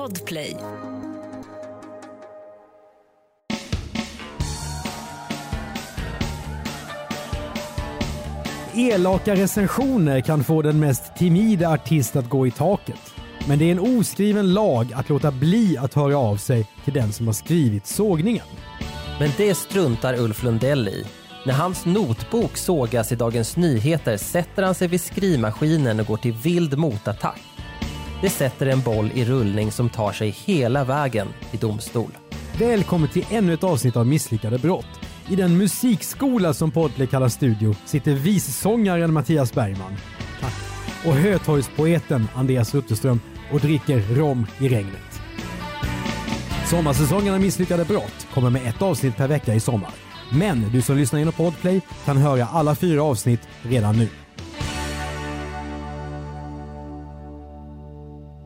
Podplay. Elaka recensioner kan få den mest timida artist att gå i taket. Men det är en oskriven lag att låta bli att höra av sig till den som har skrivit sågningen. Men det struntar Ulf Lundell i. När hans notbok sågas i Dagens Nyheter sätter han sig vid skrivmaskinen och går till vild motattack. Det sätter en boll i rullning som tar sig hela vägen i domstol. Välkommen till ännu ett avsnitt av Misslyckade brott. I den musikskola som Podplay kallar studio sitter vissångaren Mattias Bergman Tack. och Hötorgspoeten Andreas Utterström och dricker rom i regnet. Sommarsäsongen av Misslyckade brott kommer med ett avsnitt per vecka i sommar. Men du som lyssnar genom Podplay kan höra alla fyra avsnitt redan nu.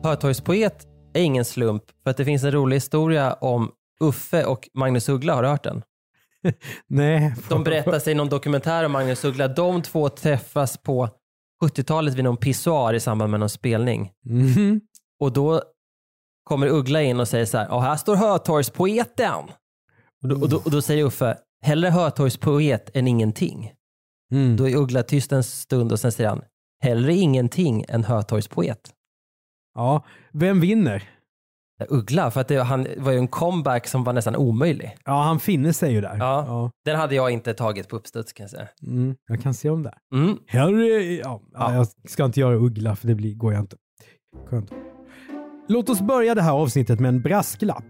Hötorgspoet är ingen slump för att det finns en rolig historia om Uffe och Magnus Uggla. Har du hört den? Nej. De berättar sig i någon dokumentär om Magnus Uggla. De två träffas på 70-talet vid någon pissoar i samband med någon spelning. Mhm. Och då kommer Uggla in och säger så här, här står Hötorgspoeten. Och då, och, då, och då säger Uffe, hellre Hötorgspoet än ingenting. Mm. Då är Uggla tyst en stund och sen säger han, hellre ingenting än Hötorgspoet. Ja, vem vinner? Uggla, för att det, han var ju en comeback som var nästan omöjlig. Ja, han finner sig ju där. Ja. ja. Den hade jag inte tagit på uppstuds kan jag säga. Mm, jag kan se om det. Mm. Harry, ja, ja. Ja. Jag ska inte göra uggla för det blir, går jag inte. Skönt. Låt oss börja det här avsnittet med en brasklapp.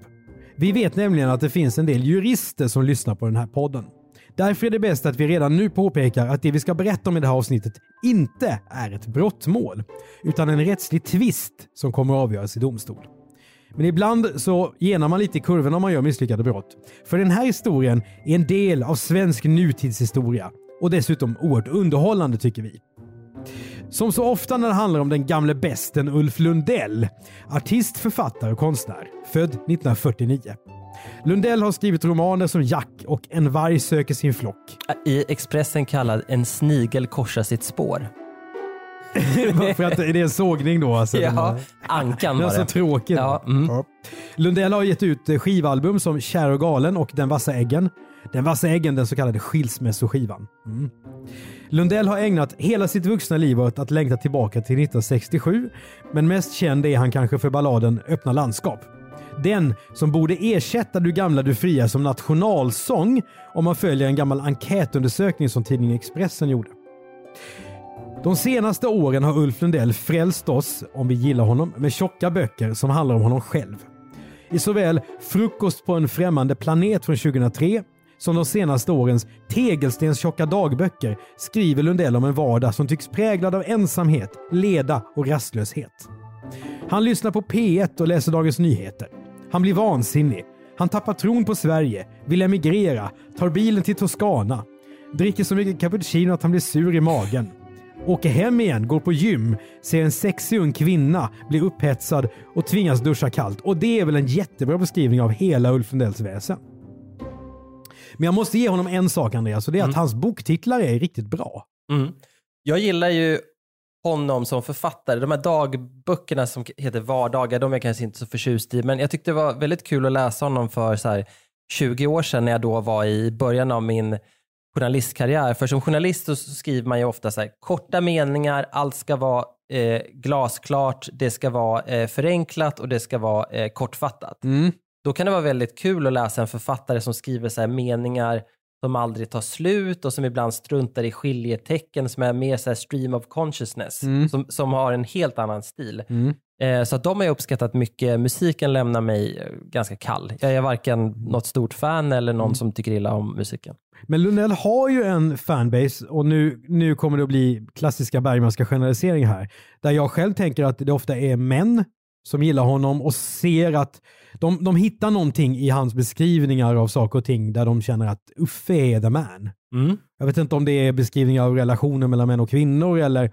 Vi vet nämligen att det finns en del jurister som lyssnar på den här podden. Därför är det bäst att vi redan nu påpekar att det vi ska berätta om i det här avsnittet inte är ett brottmål, utan en rättslig tvist som kommer att avgöras i domstol. Men ibland så genar man lite i kurvorna om man gör misslyckade brott. För den här historien är en del av svensk nutidshistoria och dessutom oerhört underhållande tycker vi. Som så ofta när det handlar om den gamle besten Ulf Lundell, artist, författare och konstnär, född 1949. Lundell har skrivit romaner som Jack och En varg söker sin flock. I Expressen kallad En snigel korsar sitt spår. För att det är en sågning då. Alltså, Ja, Ankan Det var var så tråkigt. Ja, mm. Ja. Lundell har gett ut skivalbum som Kär och galen och Den vassa äggen. Den vassa äggen, den så kallade skilsmässoskivan. Mm. Lundell har ägnat hela sitt vuxna liv åt att längta tillbaka till 1967, men mest känd är han kanske för balladen Öppna landskap. Den som borde ersätta Du gamla du fria som nationalsång om man följer en gammal enkätundersökning som tidningen Expressen gjorde. De senaste åren har Ulf Lundell frälst oss, om vi gillar honom, med tjocka böcker som handlar om honom själv. I såväl Frukost på en främmande planet från 2003 som de senaste årens Tegelstens-tjocka dagböcker skriver Lundell om en vardag som tycks präglad av ensamhet, leda och rastlöshet. Han lyssnar på P1 och läser Dagens Nyheter. Han blir vansinnig. Han tappar tron på Sverige, vill emigrera, tar bilen till Toscana, dricker så mycket cappuccino att han blir sur i magen. Åker hem igen, går på gym, ser en sexig ung kvinna, blir upphetsad och tvingas duscha kallt. Och det är väl en jättebra beskrivning av hela Ulf Lundells väsen. Men jag måste ge honom en sak Andreas och det är att hans boktitlar är riktigt bra. Mm. Jag gillar ju honom som författare. De här dagböckerna som heter Vardagar, de är jag kanske inte så förtjust i, men jag tyckte det var väldigt kul att läsa honom för så här 20 år sedan när jag då var i början av min journalistkarriär. För som journalist så skriver man ju ofta så här, korta meningar, allt ska vara eh, glasklart, det ska vara eh, förenklat och det ska vara eh, kortfattat. Då kan det vara väldigt kul att läsa en författare som skriver så här meningar som aldrig tar slut och som ibland struntar i skiljetecken som är mer så stream of consciousness, Mm. som, som har en helt annan stil. Mm. Eh, så att de har jag uppskattat mycket. Musiken lämnar mig eh, ganska kall. Jag är varken något stort fan eller någon Mm. som tycker illa om musiken. Men Lundell har ju en fanbase och nu, nu kommer det att bli klassiska Bergmanska generaliseringar här. Där jag själv tänker att det ofta är män som gillar honom och ser att de, de hittar någonting i hans beskrivningar av saker och ting där de känner att Uffe är the man. Mm. Jag vet inte om det är beskrivningar av relationer mellan män och kvinnor eller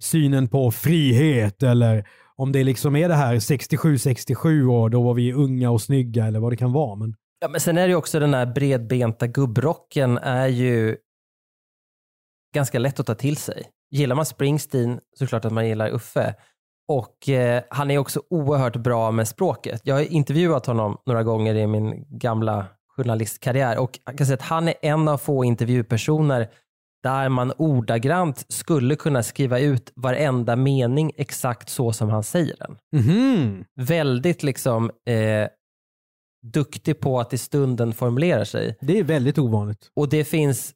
synen på frihet eller om det liksom är det här 67-67 och då var vi unga och snygga eller vad det kan vara. Men Ja, men sen är det ju också den här bredbenta gubbrocken är ju ganska lätt att ta till sig. Gillar man Springsteen så är det klart att man gillar Uffe. Och eh, han är också oerhört bra med språket. Jag har intervjuat honom några gånger i min gamla journalistkarriär och jag kan säga att han är en av få intervjupersoner där man ordagrant skulle kunna skriva ut varenda mening exakt så som han säger den. Mhm. Väldigt liksom eh, duktig på att i stunden formulera sig. Det är väldigt ovanligt. Och det finns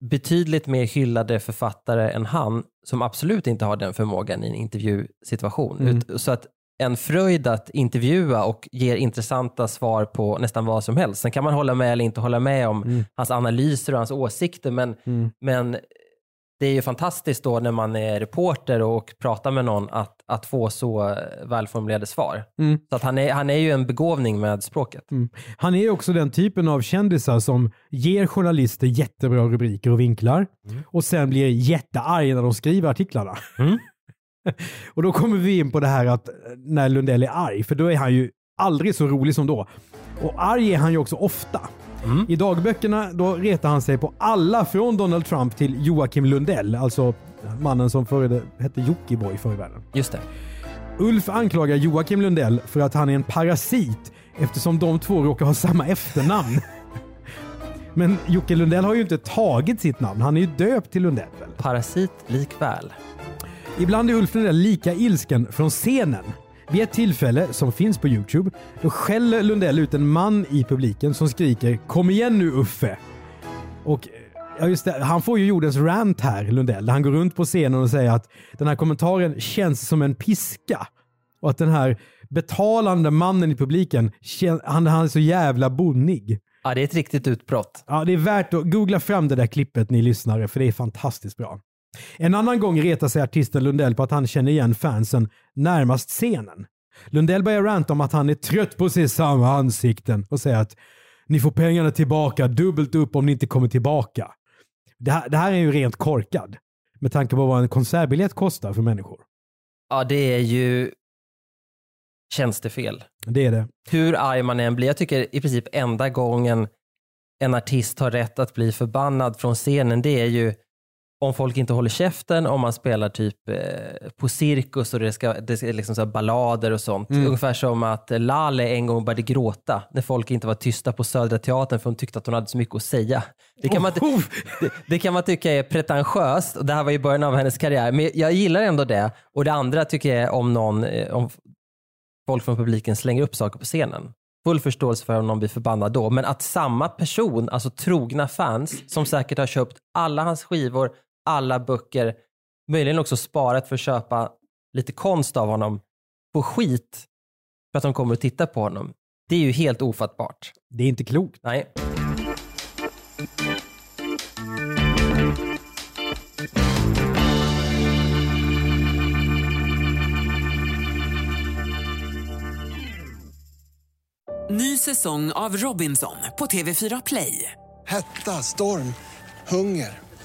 betydligt mer hyllade författare än han som absolut inte har den förmågan i en intervjusituation. Mm. Så att en fröjd att intervjua och ger intressanta svar på nästan vad som helst. Sen kan man hålla med eller inte hålla med om Mm. hans analyser och hans åsikter men, Mm. men det är ju fantastiskt då när man är reporter och pratar med någon att, att få så välformulerade svar. Mm. Så att han, är, han är ju en begåvning med språket. Han är också den typen av kändisar som ger journalister jättebra rubriker och vinklar och sen blir jättearg när de skriver artiklarna. Mm. och då kommer vi in på det här att när Lundell är arg, för då är han ju aldrig så rolig som då. Och arg är han ju också ofta. Mm. I dagböckerna då retar han sig på alla från Donald Trump till Joakim Lundell, alltså mannen som före hette Jockiboi förr i världen. Just det. Ulf anklagar Joakim Lundell för att han är en parasit eftersom de två råkar ha samma efternamn. Men Jocke Lundell har ju inte tagit sitt namn. Han är ju döpt till Lundell. Parasit likväl. Ibland är Ulf Lundell lika ilsken från scenen. Vid ett tillfälle, som finns på Youtube, då skäller Lundell ut en man i publiken som skriker “Kom igen nu Uffe!” Och ja, just det, han får ju jordens rant här, Lundell, där han går runt på scenen och säger att den här kommentaren känns som en piska. Och att den här betalande mannen i publiken, han, han är så jävla bonnig. Ja, det är ett riktigt utbrott. Ja, det är värt att googla fram det där klippet ni lyssnare, för det är fantastiskt bra. En annan gång retar sig artisten Lundell på att han känner igen fansen närmast scenen. Lundell börjar ranta om att han är trött på att se samma ansikten och säger att ni får pengarna tillbaka dubbelt upp om ni inte kommer tillbaka. Det här, det här är ju rent korkad med tanke på vad en konsertbiljett kostar för människor. Ja, det är ju tjänstefel. Det är det. Hur arg man än blir. Jag tycker i princip enda gången en artist har rätt att bli förbannad från scenen, det är ju om folk inte håller käften, om man spelar typ eh, på cirkus och det ska, det ska liksom så ballader och sånt. Mm. Ungefär som att Lale en gång började gråta när folk inte var tysta på Södra Teatern för hon tyckte att hon hade så mycket att säga. Det kan man, Oh, det, det kan man tycka är pretentiöst och det här var i början av hennes karriär. Men jag gillar ändå det. Och det andra tycker jag är om någon, eh, om folk från publiken slänger upp saker på scenen. Full förståelse för om någon blir förbannad då. Men att samma person, alltså trogna fans som säkert har köpt alla hans skivor, alla böcker, möjligen också sparat för att köpa lite konst av honom, får skit för att de kommer att titta på honom. Det är ju helt ofattbart. det är inte klokt. Nej. Ny säsong av Robinson på TV4 Play. Hetta, storm, hunger.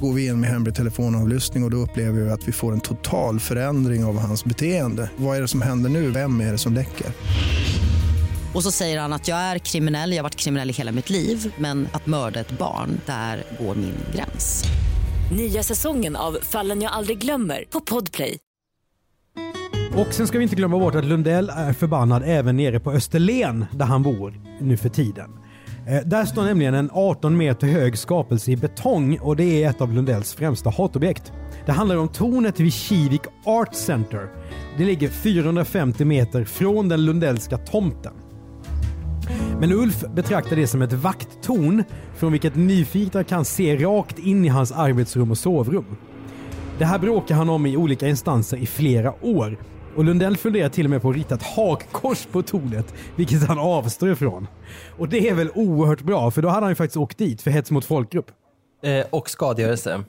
Går vi in med hemlig telefonavlyssning och, och då upplever vi att vi får en total förändring av hans beteende. Vad är det som händer nu? Vem är det som läcker? Och så säger han att jag är kriminell, jag har varit kriminell i hela mitt liv men att mörda ett barn, där går min gräns. Nya säsongen av Fallen jag aldrig glömmer på Podplay. Och sen ska vi inte glömma bort att Lundell är förbannad även nere på Österlen där han bor nu för tiden. Eh, där står nämligen en 18 meter hög skapelse i betong och det är ett av Lundells främsta hatobjekt. Det handlar om tornet vid Kivik Art Center. Det ligger 450 meter från den Lundellska tomten. Men Ulf betraktar det som ett vakttorn från vilket nyfikna kan se rakt in i hans arbetsrum och sovrum. Det här bråkar han om i olika instanser i flera år. Och Lundell funderar till och med på att rita ett hakkors på tornet, vilket han avstår ifrån. Och det är väl oerhört bra, för då hade han ju faktiskt åkt dit för hets mot folkgrupp. Eh, och skadegörelse.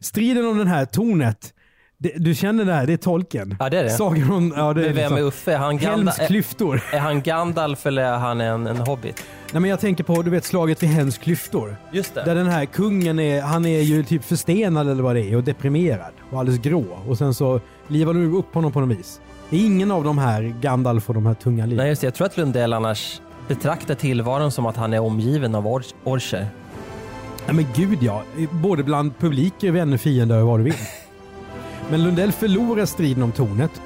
Striden om det här tornet, Det, du känner det här, det är tolken. Ja, det är det. Sagan om, ja, det är Men vem liksom är Uffe? Är han, Ganda, Helms är, klyftor. är han Gandalf eller är han en, en hobbit? Nej, men jag tänker på du vet slaget vid Helms klyftor. Just det. Där den här kungen är, han är ju typ förstenad eller vad det är och deprimerad och alldeles grå. Och sen så livar du upp honom på något vis. Det är ingen av de här Gandalf och de här tunga liven. Nej, just det. Jag tror att Lundell annars betraktar tillvaron som att han är omgiven av or- orcher. Nej men gud ja. Både bland publiker, vänner, fiender och vad du vill. Men Lundell förlorar striden om tornet.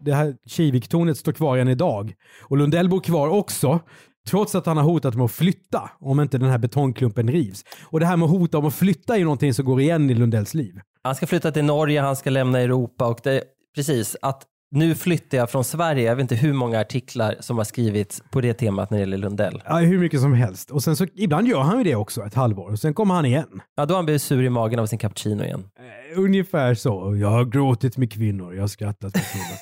Det här Kivik-tornet står kvar än idag. Och Lundell bor kvar också. Trots att han har hotat med att flytta om inte den här betongklumpen rivs. Och det här med att hota om att flytta är ju någonting som går igen i Lundells liv. Han ska flytta till Norge, han ska lämna Europa och det, precis, att nu flyttar jag från Sverige. Jag vet inte hur många artiklar som har skrivits på det temat när det gäller Lundell. Ja, hur mycket som helst. Och sen så ibland gör han ju det också ett halvår. Och sen kommer han igen. Ja, då har han blivit sur i magen av sin cappuccino igen. Eh, Ungefär så. Jag har gråtit med kvinnor, jag har skrattat med kvinnor.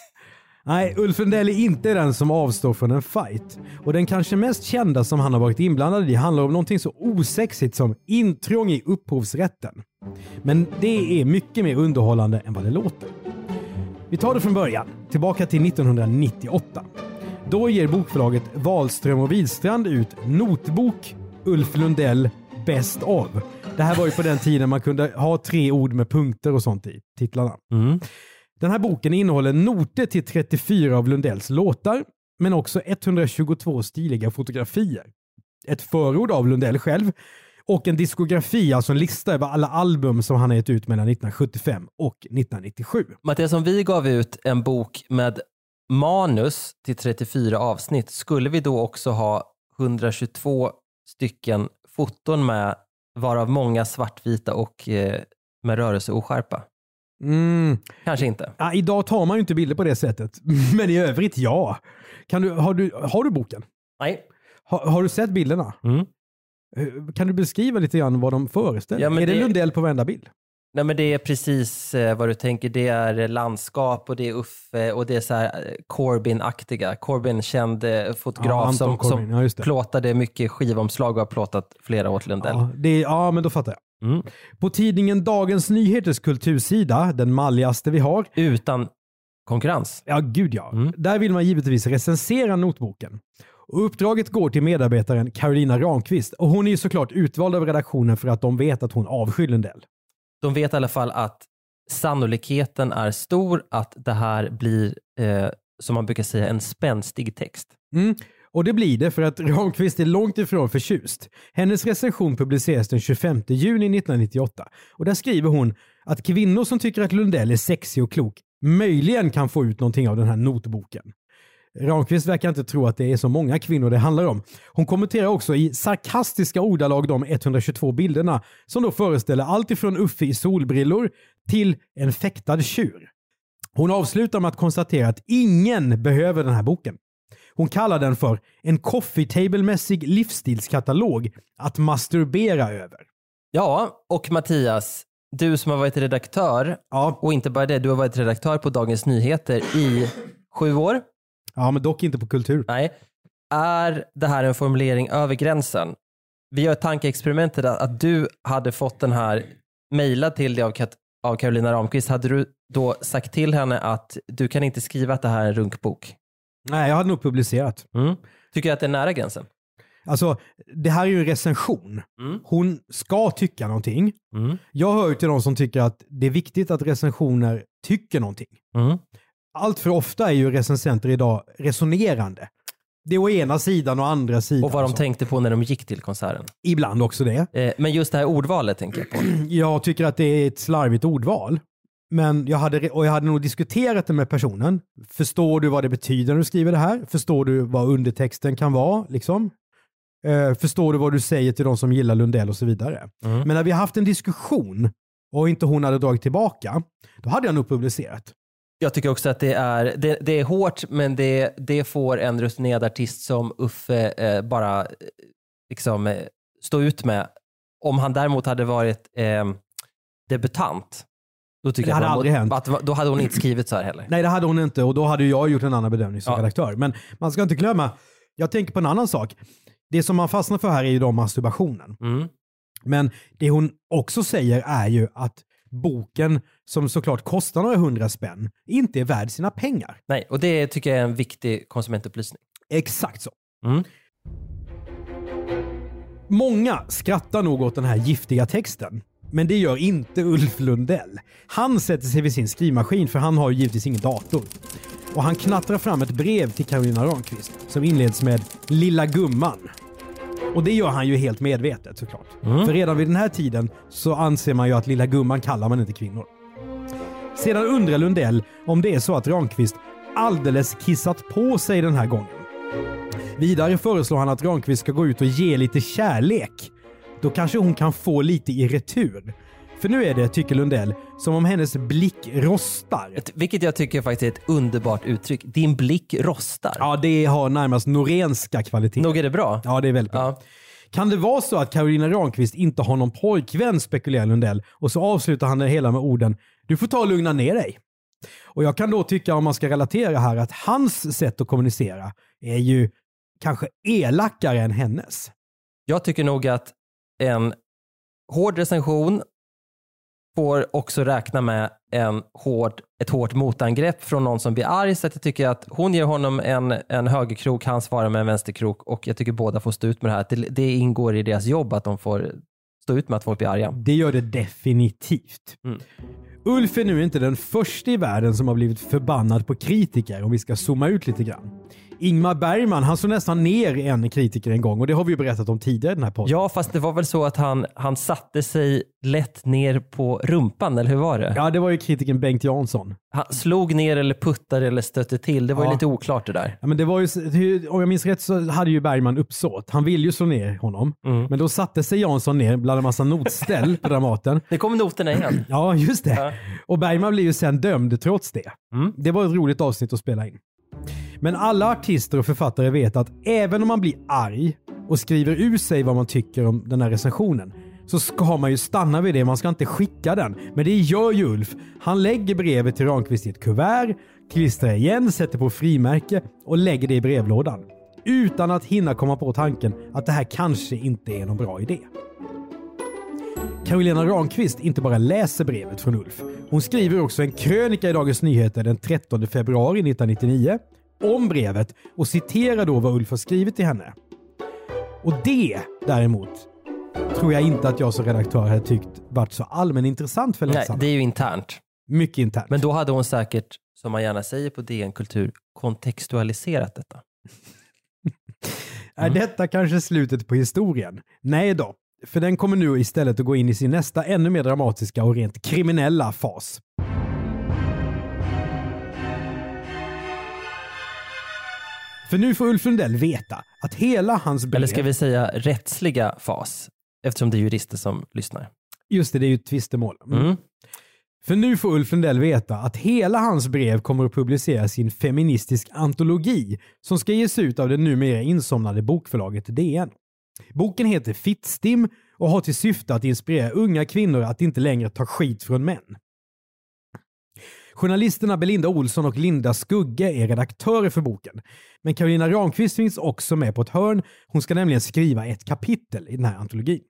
Nej, Ulf Lundell är inte den som avstår från en fight. Och den kanske mest kända som han har varit inblandad i handlar om någonting så osexigt som intrång i upphovsrätten. Men det är mycket mer underhållande än vad det låter. Vi tar det från början, tillbaka till 1998. Då ger bokförlaget Wahlström och Widstrand ut Notbok Ulf Lundell Best of. Det här var ju på den tiden man kunde ha tre ord med punkter och sånt i titlarna. Mm. Den här boken innehåller noter till 34 av Lundells låtar, men också 122 stiliga fotografier. Ett förord av Lundell själv och en diskografi, alltså en lista över alla album som han har gett ut mellan 1975 och 1997. Mattias, om vi gav ut en bok med manus till 34 avsnitt, skulle vi då också ha 122 stycken foton med, varav många svartvita och eh, med rörelseoskärpa? Mm. Kanske inte. Ja, idag tar man ju inte bilder på det sättet, men i övrigt ja. Kan du, har, du, har du boken? Nej. Har, har du sett bilderna? Mm. Eh, Kan du beskriva lite grann vad de föreställer? Ja, är det, det- Lundell på varenda bild? Nej men det är precis eh, vad du tänker. Det är landskap och det är Uffe och det är så här eh, Corbyn-aktiga. Corbyn, känd eh, fotograf Ja, som, Corbyn, som ja, plåtade mycket skivomslag och har plåtat flera åt Lundell. Ja, det, ja, men då fattar jag. Mm. På tidningen Dagens Nyheters kultursida, den malligaste vi har, Utan konkurrens. ja gud ja, Mm. där vill man givetvis recensera notboken. Och uppdraget går till medarbetaren Carolina Ramqvist och hon är ju såklart utvald av redaktionen för att de vet att hon avskyr Lundell. De vet i alla fall att sannolikheten är stor att det här blir, eh, som man brukar säga, en spänstig text. Mm. Och det blir det för att Ramqvist är långt ifrån förtjust. Hennes recension publiceras den 25 juni 1998 och där skriver hon att kvinnor som tycker att Lundell är sexig och klok möjligen kan få ut någonting av den här notboken. Ramqvist verkar inte tro att det är så många kvinnor det handlar om. Hon kommenterar också i sarkastiska ordalag de 122 bilderna som då föreställer allt ifrån Uffe i solbrillor till en fäktad tjur. Hon avslutar med att konstatera att ingen behöver den här boken. Hon kallar den för en coffee table-mässig livsstilskatalog att masturbera över. Ja, och Mattias, du som har varit redaktör, Ja, och inte bara det, du har varit redaktör på Dagens Nyheter i sju år. ja men dock inte på kultur. Nej. Är det här en formulering över gränsen? Vi gör tankeexperimentet att, du hade fått den här mejlad till dig av, Kat- av Carolina Ramqvist. Hade du då sagt till henne att du kan inte skriva att det här är en runkbok? Nej, jag hade nog publicerat. Mm. Tycker du att det är nära gränsen? Alltså, det här är ju en recension. Mm. Hon ska tycka någonting. Mm. Jag hör ju till de som tycker att det är viktigt att recensioner tycker någonting. Mm. Allt för ofta är ju recensenter idag resonerande. Det är å ena sidan och andra sidan. Och vad de tänkte på när de gick till konserten. Ibland också det. Eh, men just det här ordvalet tänker jag på. Jag tycker att det är ett slarvigt ordval. Men jag hade, och jag hade nog diskuterat det med personen. Förstår du vad det betyder när du skriver det här? Förstår du vad undertexten kan vara? Liksom? Eh, förstår du vad du säger till de som gillar Lundell och så vidare? Mm. Men när vi haft en diskussion och inte hon hade dragit tillbaka, då hade jag nog publicerat. Jag tycker också att det är, det, det är hårt, men det, det får en rutinerad artist som Uffe eh, bara eh, liksom, eh, stå ut med. Om han däremot hade varit eh, debutant, då tycker Det hade aldrig hänt. Att, då hade hon inte skrivit så här heller. Nej, det hade hon inte och då hade jag gjort en annan bedömning som Ja. redaktör. Men man ska inte glömma, jag tänker på en annan sak. Det som man fastnar för här är ju då masturbationen. Mm. Men det hon också säger är ju att boken, som såklart kostar några hundra spänn, inte är värd sina pengar. Nej, och det tycker jag är en viktig konsumentupplysning. Exakt så. Mm. Många skrattar nog åt den här giftiga texten. Men det gör inte Ulf Lundell. Han sätter sig vid sin skrivmaskin för han har ju givetvis ingen dator. Och han knattrar fram ett brev till Carolina Ramqvist som inleds med “Lilla gumman”. Och det gör han ju helt medvetet såklart. För redan vid den här tiden så anser man ju att lilla gumman kallar man inte kvinnor. Sedan undrar Lundell om det är så att Ramqvist alldeles kissat på sig den här gången. Vidare föreslår han att Ramqvist ska gå ut och ge lite kärlek. Då kanske hon kan få lite i retur. För nu är det, tycker Lundell, som om hennes blick rostar. Vilket jag tycker faktiskt är ett underbart uttryck. Din blick rostar. Ja, det har närmast norenska kvaliteter. Nog är det bra? Ja, det är väldigt bra. Ja. Kan det vara så att Carolina Ramqvist inte har någon pojkvän, spekulerar Lundell. Och så avslutar han det hela med orden “Du får ta och lugna ner dig”. Och jag kan då tycka, om man ska relatera här, att hans sätt att kommunicera är ju kanske elakare än hennes. Jag tycker nog att en hård recension får också räkna med en hård, ett hårt motangrepp från någon som blir arg. Så att jag tycker att hon ger honom en, en högerkrok, han svarar med en vänsterkrok och jag tycker båda får stå ut med det här. Det, det ingår i deras jobb att de får stå ut med att folk blir arga. Det gör det definitivt. Mm. Ulf är nu inte den första i världen som har blivit förbannad på kritiker om vi ska zooma ut lite grann. Ingmar Bergman, han såg nästan ner en kritiker en gång och det har vi ju berättat om tidigare i den här podden. Ja, fast det var väl så att han, han satte sig lätt ner på rumpan, eller hur var det? Ja, det var ju kritiken Bengt Jansson. Han slog ner eller puttade eller stötte till. Det var Ja. ju lite oklart det där. Ja, men det var ju, om jag minns rätt så hade ju Bergman uppsåt. Han ville ju slå ner honom. Mm. Men då satte sig Jansson ner bland en massa notställ på Dramaten. Det kommer noterna igen. Ja, just det. Ja. Och Bergman blev ju sen dömd trots det. Mm. Det var ett roligt avsnitt att spela in. Men alla artister och författare vet att även om man blir arg och skriver ur sig vad man tycker om den här recensionen så ska man ju stanna vid det. Man ska inte skicka den. Men det gör ju Ulf. Han lägger brevet till Ramqvist i ett kuvert, klistrar igen, sätter på frimärke och lägger det i brevlådan. Utan att hinna komma på tanken att det här kanske inte är någon bra idé. Carolina Ramqvist inte bara läser brevet från Ulf. Hon skriver också en krönika i Dagens Nyheter den 13 februari 1999 om brevet och citerar då vad Ulf har skrivit till henne. Och det däremot tror jag inte att jag som redaktör hade tyckt varit så allmänintressant för Nej, läsarna. det är ju internt. Mycket internt. Men då hade hon säkert, som man gärna säger på DN Kultur, kontextualiserat detta. Är detta kanske slutet på historien? Nej då. För den kommer nu istället att gå in i sin nästa ännu mer dramatiska och rent kriminella fas. För nu får Ulf Lundell veta att hela hans brev... Eller ska vi säga rättsliga fas? Eftersom det är jurister som lyssnar. Just det, det är ju ett tvistemål. Mm. Mm. För nu får Ulf Lundell veta att hela hans brev kommer att publiceras i en feministisk antologi som ska ges ut av det numera insomnade bokförlaget DN. Boken heter Fittstim och har till syfte att inspirera unga kvinnor att inte längre ta skit från män. Journalisterna Belinda Olsson och Linda Skugge är redaktörer för boken. Men Karolina Ramqvist finns också med på ett hörn. Hon ska nämligen skriva ett kapitel i den här antologin.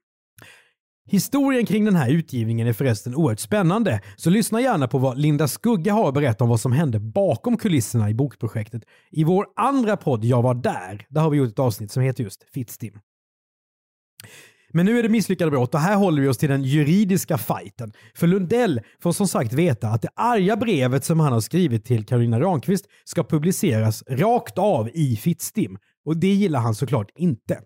Historien kring den här utgivningen är förresten oerhört spännande, så lyssna gärna på vad Linda Skugge har att berätta om vad som hände bakom kulisserna i bokprojektet. I vår andra podd Jag var där, där har vi gjort ett avsnitt som heter just Fittstim. Men nu är det misslyckade brott och här håller vi oss till den juridiska fighten. För Lundell får som sagt veta att det arga brevet som han har skrivit till Karolina Ramqvist ska publiceras rakt av i Fittstim. Och det gillar han såklart inte.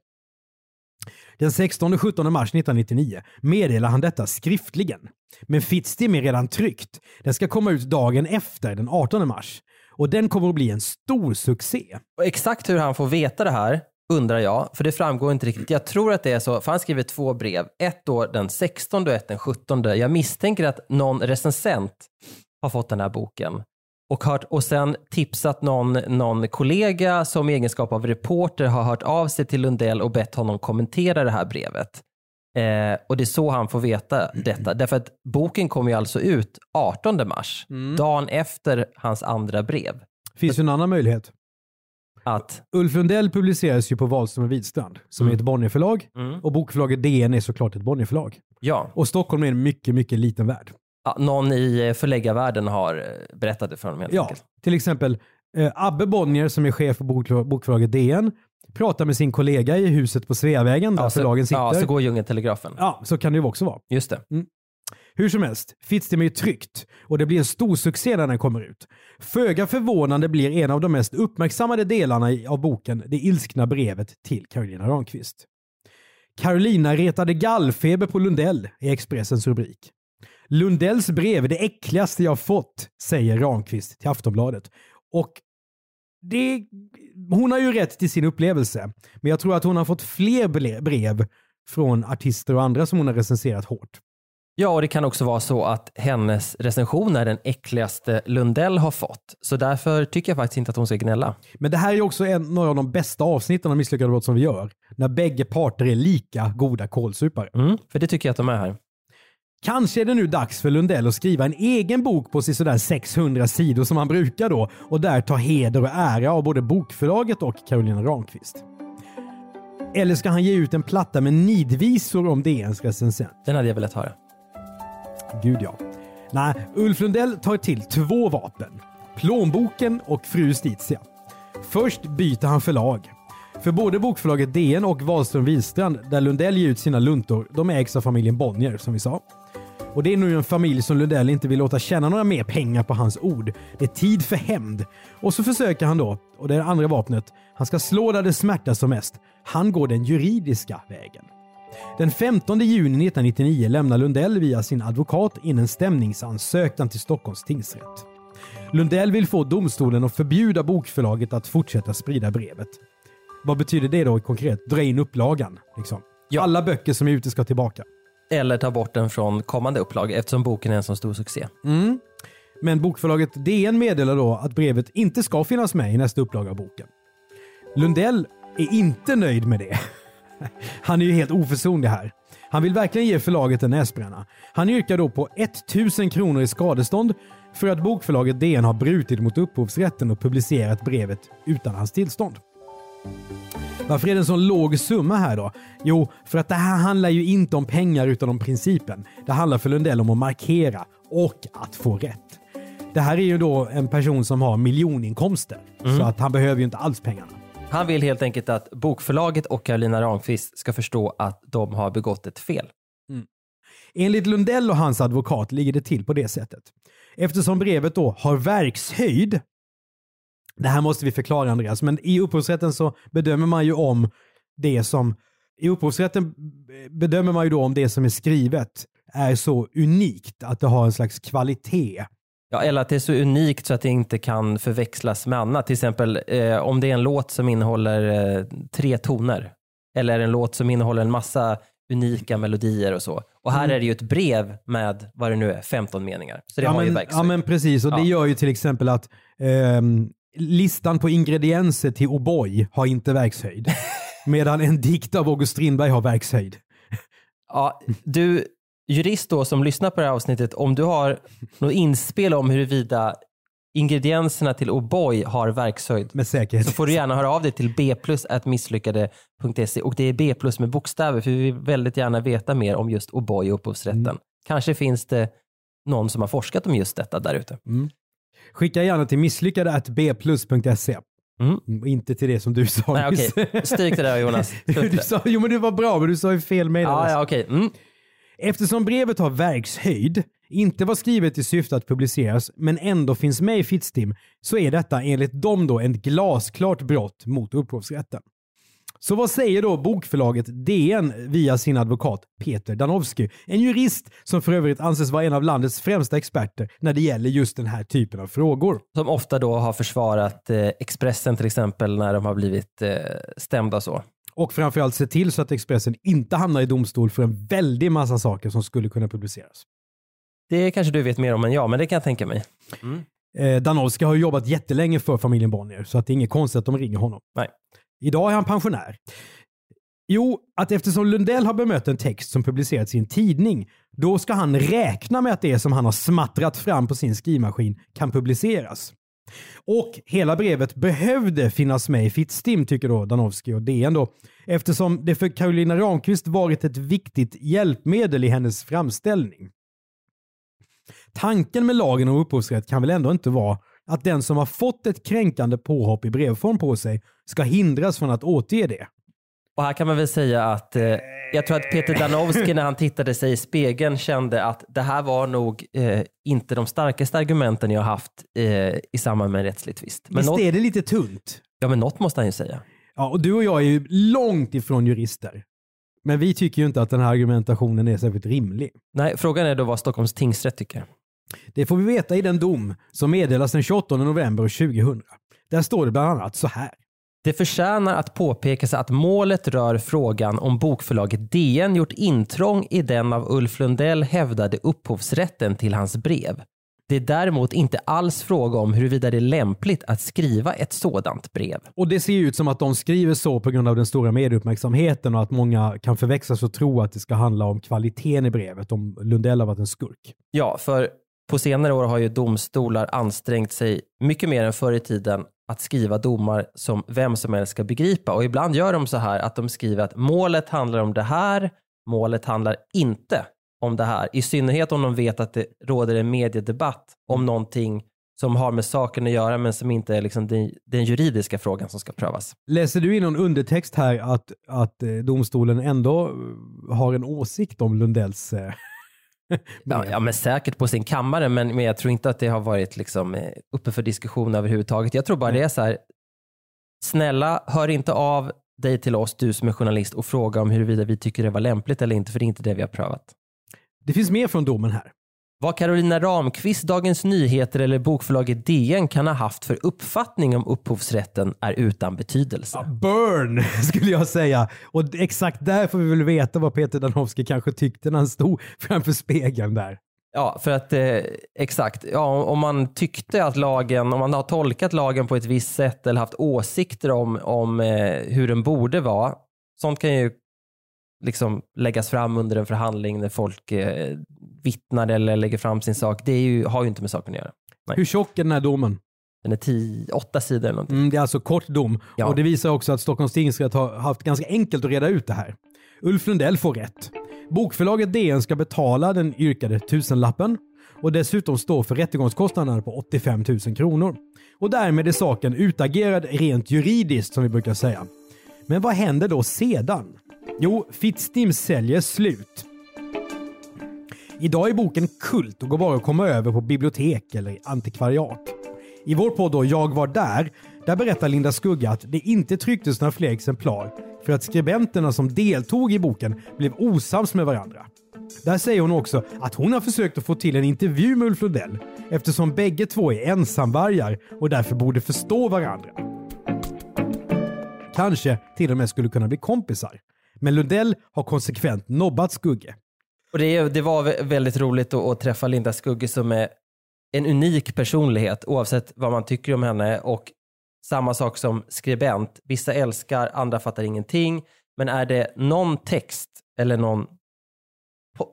Den 16 och 17 mars 1999 meddelar han detta skriftligen. Men Fittstim är redan tryckt. Den ska komma ut dagen efter, den 18 mars. Och den kommer att bli en stor succé. Och exakt hur han får veta det här undrar jag, för det framgår inte riktigt. Jag tror att det är så, för han skriver två brev. Ett då den 16 och ett den 17. Jag misstänker att någon recensent har fått den här boken och, hört, och sen tipsat någon, någon kollega som i egenskap av reporter har hört av sig till Lundell och bett honom kommentera det här brevet. Eh, och det är så han får veta detta. Därför att boken kommer ju alltså ut 18 mars, dagen efter hans andra brev. Finns ju en annan möjlighet. Att, Ulf Lundell publiceras ju på Wahlström och Widstrand som är ett Bonnierförlag mm, och bokförlaget DN är såklart ett Bonnierförlag. ja, Och Stockholm är en mycket, mycket liten värld. Ja, någon i eh, förläggarvärlden har eh, berättat det för honom helt Ja, enkelt. till exempel eh, Abbe Bonnier som är chef för bok- bokförlaget DN pratar med sin kollega i huset på Sveavägen där Ja, så, förlagen sitter. ja, så går djungeltelegrafen. Ja, så kan det ju också vara. Just det. Hur som helst, Fittstim är tryckt och det blir en stor succé när den kommer ut. Föga förvånande blir en av de mest uppmärksammade delarna av boken det ilskna brevet till Carolina Ramqvist. Carolina retade gallfeber på Lundell är Expressens rubrik. Lundells brev är det äckligaste jag fått, säger Ramqvist till Aftonbladet. Och det, hon har ju rätt till sin upplevelse, men jag tror att hon har fått fler brev från artister och andra som hon har recenserat hårt. Ja, och det kan också vara så att hennes recension är den äckligaste Lundell har fått. Så därför tycker jag faktiskt inte att hon ska gnälla. Men det här är också en, några av de bästa avsnitten av Misslyckade brott som vi gör. När bägge parter är lika goda kålsupare. Mm, för det tycker jag att de är här. Kanske är det nu dags för Lundell att skriva en egen bok på sådär 600 sidor som han brukar då och där ta heder och ära av både bokförlaget och Carolina Ramqvist. Eller ska han ge ut en platta med nidvisor om DNs recensent? Den hade jag velat höra. Gud ja. Nej, Ulf Lundell tar till två vapen. Plånboken och Fru Justitia. Först byter han förlag. För både bokförlaget DN och Wahlström Wihlstrand, där Lundell ger ut sina luntor, de ägs av familjen Bonnier som vi sa. Och det är nu en familj som Lundell inte vill låta tjäna några mer pengar på hans ord. Det är tid för hämnd. Och så försöker han då, och det är det andra vapnet, han ska slå där det smärtar som mest. Han går den juridiska vägen. Den 15 juni 1999 lämnar Lundell via sin advokat in en stämningsansökan till Stockholms tingsrätt. Lundell vill få domstolen att förbjuda bokförlaget att fortsätta sprida brevet. Vad betyder det då konkret? Dra in upplagan? Liksom. Alla böcker som är ute ska tillbaka. Eller ta bort den från kommande upplag eftersom boken är en så stor succé. Mm. Men bokförlaget DN meddelar då att brevet inte ska finnas med i nästa upplaga av boken. Lundell är inte nöjd med det. Han är ju helt oförsonlig här. Han vill verkligen ge förlaget en näsbränna. Han yrkar då på 1000 kronor i skadestånd för att bokförlaget DN har brutit mot upphovsrätten och publicerat brevet utan hans tillstånd. Varför är det en sån låg summa här då? Jo, för att det här handlar ju inte om pengar utan om principen. Det handlar för Lundell om att markera och att få rätt. Det här är ju då en person som har miljoninkomster, så att han behöver ju inte alls pengarna. Han vill helt enkelt att bokförlaget och Karolina Ramqvist ska förstå att de har begått ett fel. Mm. Enligt Lundell och hans advokat ligger det till på det sättet. Eftersom brevet då har verkshöjd, det här måste vi förklara Andreas, men i upphovsrätten så bedömer man ju om det som, i upphovsrätten bedömer man ju då om det som är skrivet är så unikt att det har en slags kvalitet. Ja, eller att det är så unikt så att det inte kan förväxlas med annat. Till exempel eh, om det är en låt som innehåller eh, tre toner. Eller en låt som innehåller en massa unika melodier och så. Och här Mm. är det ju ett brev med vad det nu är, 15 meningar. Så det ja, har ju men, verkshöjd. ja men precis, och det Ja. gör ju till exempel att ehm, listan på ingredienser till O'boy har inte verkshöjd. medan en dikt av August Strindberg har verkshöjd. Ja, du, jurist då som lyssnar på det här avsnittet, om du har något inspel om huruvida ingredienserna till O'boy har verkshöjd Med säkerhet. så får du gärna höra av dig till bplus.misslyckade.se och det är B plus med bokstäver för vi vill väldigt gärna veta mer om just O'boy och upphovsrätten. Mm. Kanske finns det någon som har forskat om just detta där ute. Skicka gärna till misslyckade.bplus.se. Mm. Mm, Inte till det som du sa Nej, okej. Stryk det där Jonas. Du det. sa, jo men du var bra, men du sa ju fel med Ja, ja, okej. Mm. Eftersom brevet har verkshöjd, inte var skrivet i syfte att publiceras, men ändå finns med i Fittstim, så är detta enligt dem då ett glasklart brott mot upphovsrätten. Så vad säger då bokförlaget DN via sin advokat Peter Danowski? En jurist som för övrigt anses vara en av landets främsta experter när det gäller just den här typen av frågor. Som ofta då har försvarat eh, Expressen till exempel när de har blivit eh, stämda och så. Och framförallt se till så att Expressen inte hamnar i domstol för en väldig massa saker som skulle kunna publiceras. Det kanske du vet mer om än jag, men det kan jag tänka mig. Eh, Danowski har jobbat jättelänge för familjen Bonnier, så att det är inget konstigt att de ringer honom. Nej. Idag är han pensionär. Jo, att eftersom Lundell har bemött en text som publicerats i en tidning, då ska han räkna med att det som han har smattrat fram på sin skrivmaskin kan publiceras. Och hela brevet behövde finnas med i Fittstim, tycker då Danowski och DN då, eftersom det för Carolina Ramqvist varit ett viktigt hjälpmedel i hennes framställning. Tanken med lagen om upphovsrätt kan väl ändå inte vara att den som har fått ett kränkande påhopp i brevform på sig ska hindras från att återge det. Och här kan man väl säga att eh, jag tror att Peter Danowski när han tittade sig i spegeln kände att det här var nog eh, inte de starkaste argumenten jag haft eh, i samband med en rättslig tvist. Men Visst något, är det lite tunt? ja, men något måste han ju säga. Ja, och du och jag är ju långt ifrån jurister. Men vi tycker ju inte att den här argumentationen är särskilt rimlig. Nej, frågan är då vad Stockholms tingsrätt tycker. Det får vi veta i den dom som meddelas den 28 november 2000. Där står det bland annat så här. Det förtjänar att påpekas att målet rör frågan om bokförlaget DN gjort intrång i den av Ulf Lundell hävdade upphovsrätten till hans brev. Det är däremot inte alls fråga om huruvida det är lämpligt att skriva ett sådant brev. Och det ser ju ut som att de skriver så på grund av den stora medieuppmärksamheten och att många kan förväxlas och tro att det ska handla om kvaliteten i brevet, om Lundell har varit en skurk. Ja, för på senare år har ju domstolar ansträngt sig mycket mer än förr i tiden att skriva domar som vem som helst ska begripa. Och ibland gör de så här att de skriver att målet handlar om det här, målet handlar inte om det här. I synnerhet om de vet att det råder en mediedebatt om någonting som har med saken att göra men som inte är liksom den, den juridiska frågan som ska prövas. Läser du in någon undertext här att, att eh, domstolen ändå har en åsikt om Lundells eh, Ja, ja, men säkert på sin kammare, men, men jag tror inte att det har varit liksom, eh, uppe för diskussion överhuvudtaget. Jag tror bara det är så här, snälla hör inte av dig till oss, du som är journalist, och fråga om huruvida vi tycker det var lämpligt eller inte, för det är inte det vi har prövat. Det finns mer från domen här. Vad Carolina Ramqvist, Dagens Nyheter eller bokförlaget DN kan ha haft för uppfattning om upphovsrätten är utan betydelse. Burn skulle jag säga. Och exakt där får vi väl veta vad Peter Danowski kanske tyckte när han stod framför spegeln där. Ja, för att eh, exakt. Ja, om man tyckte att lagen, om man har tolkat lagen på ett visst sätt eller haft åsikter om, om eh, hur den borde vara. Sånt kan ju liksom läggas fram under en förhandling när folk eh, vittnar eller lägger fram sin sak. Det ju, har ju inte med saken att göra. Nej. Hur tjock är den här domen? Den är tio, åtta sidor eller någonting. Mm, det är alltså kort dom. Ja. Och det visar också att Stockholms tingsrätt har haft ganska enkelt att reda ut det här. Ulf Lundell får rätt. Bokförlaget DN ska betala den yrkade tusenlappen och dessutom stå för rättegångskostnaderna på 85 000 kronor. Och därmed är saken utagerad rent juridiskt som vi brukar säga. Men vad händer då sedan? Jo, Fittstim säljer slut. Idag är boken kult och går bara att komma över på bibliotek eller antikvariat. I vår podd då, Jag var där, där berättar Linda Skugga att det inte trycktes några fler exemplar för att skribenterna som deltog i boken blev osams med varandra. Där säger hon också att hon har försökt att få till en intervju med Ulf Lundell eftersom bägge två är ensamvargar och därför borde förstå varandra. Kanske till och med skulle kunna bli kompisar. Men Lundell har konsekvent nobbat Skugge. Och det, det var vä- väldigt roligt att, att träffa Linda Skugge som är en unik personlighet oavsett vad man tycker om henne och samma sak som skribent. Vissa älskar, andra fattar ingenting. Men är det någon text eller någon,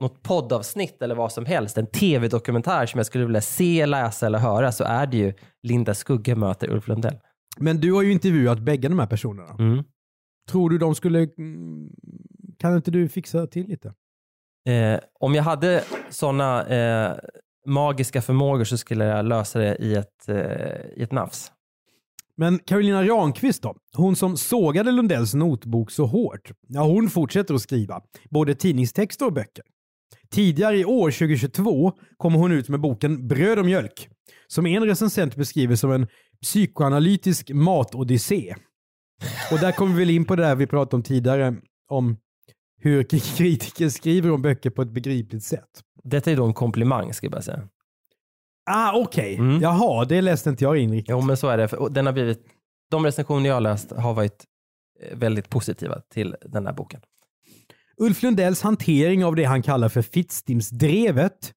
något poddavsnitt eller vad som helst, en tv-dokumentär som jag skulle vilja se, läsa eller höra så är det ju Linda Skugge möter Ulf Lundell. Men du har ju intervjuat bägge de här personerna. Mm. Tror du de skulle... mm, Kan inte du fixa till lite? Eh, om jag hade sådana eh, magiska förmågor så skulle jag lösa det i ett, eh, i ett nafs. Men Carolina Ramqvist då? Hon som sågade Lundells notbok så hårt. Ja, hon fortsätter att skriva. Både tidningstexter och böcker. Tidigare i år, 2022, kommer hon ut med boken Bröd och mjölk. Som en recensent beskriver som en psykoanalytisk matodyssé. Och där kommer vi väl in på det där vi pratade om tidigare. Om hur kritiker skriver om böcker på ett begripligt sätt. Detta är då en komplimang ska jag bara säga. Ah, okej. Mm. Jaha, det läste inte jag in riktigt. Jo men så är det. För- Den har blivit, de recensioner jag har läst har varit eh, väldigt positiva till den här boken. Ulf Lundells hantering av det han kallar för Fittstimsdrevet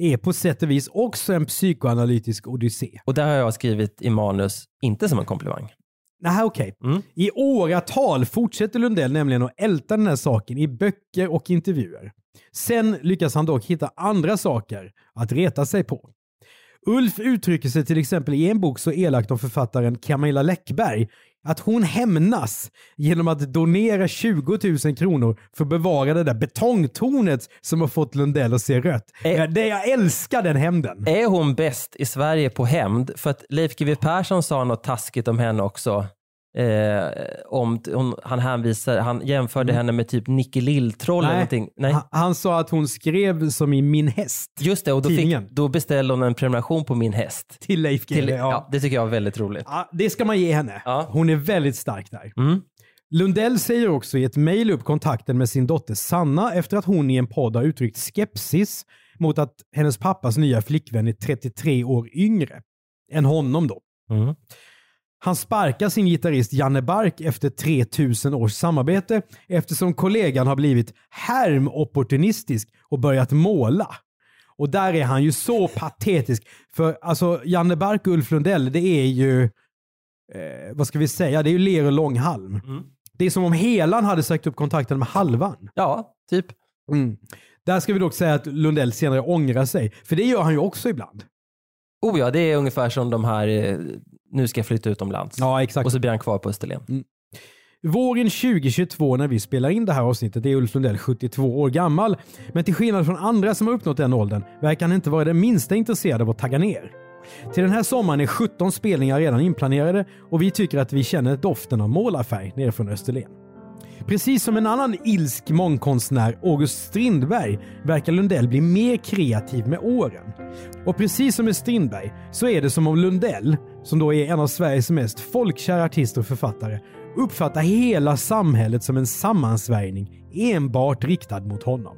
är på sätt och vis också en psykoanalytisk odyssé. Och det har jag skrivit i manus, inte som en komplimang. Nej, okej. Mm. I åratal fortsätter Lundell nämligen att älta den här saken i böcker och intervjuer. Sen lyckas han dock hitta andra saker att reta sig på. Ulf uttrycker sig till exempel i en bok så elakt om författaren Camilla Läckberg att hon hämnas genom att donera 20 000 kronor för att bevara det där betongtornet som har fått Lundell att se rött. Ja, det, jag älskar den hämnden. Är hon bäst i Sverige på hämnd? För att Leif GW Persson sa något taskigt om henne också. Eh, om, om, han, hänvisar, han jämförde henne med typ Nicky Lilltroll eller någonting. Nej. Han, han sa att hon skrev som i Min häst Just det, och då, fick, då beställde hon en prenumeration på min häst. till Leif GW. ja. Ja. det tycker jag var väldigt roligt. Ja, det ska man ge henne. Ja. Hon är väldigt stark där. Mm. Lundell säger också i ett mejl upp kontakten med sin dotter Sanna efter att hon i en podd har uttryckt skepsis mot att hennes pappas nya flickvän är 33 år yngre än honom då. Mm. Han sparkar sin gitarrist Janne Bark efter 3000 års samarbete eftersom kollegan har blivit härmopportunistisk och börjat måla. Och där är han ju så patetisk. För alltså Janne Bark och Ulf Lundell, det är ju, eh, vad ska vi säga, det är ju ler och långhalm. Det är som om Helan hade sagt upp kontakten med Halvan. Ja, typ. Mm. Där ska vi dock säga att Lundell senare ångrar sig, för det gör han ju också ibland. Oh ja, det är ungefär som de här, eh, nu ska jag flytta utomlands. Ja, exakt. Och så blir han kvar på Österlen. Våren 2022 när vi spelar in det här avsnittet är Ulf Lundell 72 år gammal. Men till skillnad från andra som har uppnått den åldern verkar han inte vara det minsta intresserad av att tagga ner. Till den här sommaren är 17 spelningar redan inplanerade och vi tycker att vi känner doften av målarfärg nere från Österlen. Precis som en annan ilsk mångkonstnär, August Strindberg, verkar Lundell bli mer kreativ med åren. Och precis som med Strindberg så är det som om Lundell, som då är en av Sveriges mest folkkära artister och författare, uppfattar hela samhället som en sammansvärjning enbart riktad mot honom.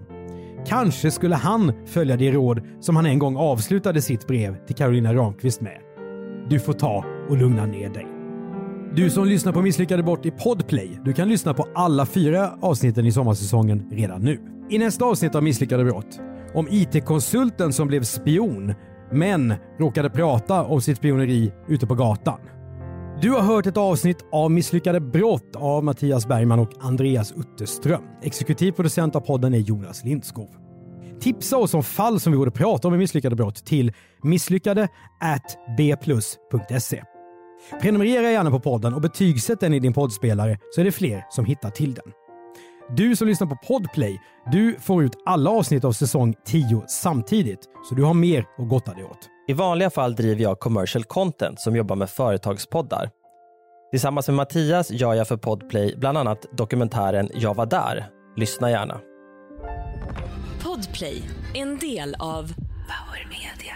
Kanske skulle han följa det råd som han en gång avslutade sitt brev till Carolina Ramqvist med. Du får ta och lugna ner dig. Du som lyssnar på Misslyckade Bort i Podplay, du kan lyssna på alla fyra avsnitten i sommarsäsongen redan nu. I nästa avsnitt av Misslyckade Brott, om IT-konsulten som blev spion, men råkade prata om sitt spioneri ute på gatan. Du har hört ett avsnitt av Misslyckade brott av Mattias Bergman och Andreas Utterström. Exekutiv producent av podden är Jonas Lindskov. Tipsa oss om fall som vi borde prata om i Misslyckade brott till misslyckade bplus.se. Prenumerera gärna på podden och betygsätt den i din poddspelare så är det fler som hittar till den. Du som lyssnar på Podplay, du får ut alla avsnitt av säsong 10 samtidigt, så du har mer att gotta dig åt. I vanliga fall driver jag commercial content som jobbar med företagspoddar. Tillsammans med Mattias gör jag för Podplay bland annat dokumentären Jag var där. Lyssna gärna. Podplay, en del av Power Media.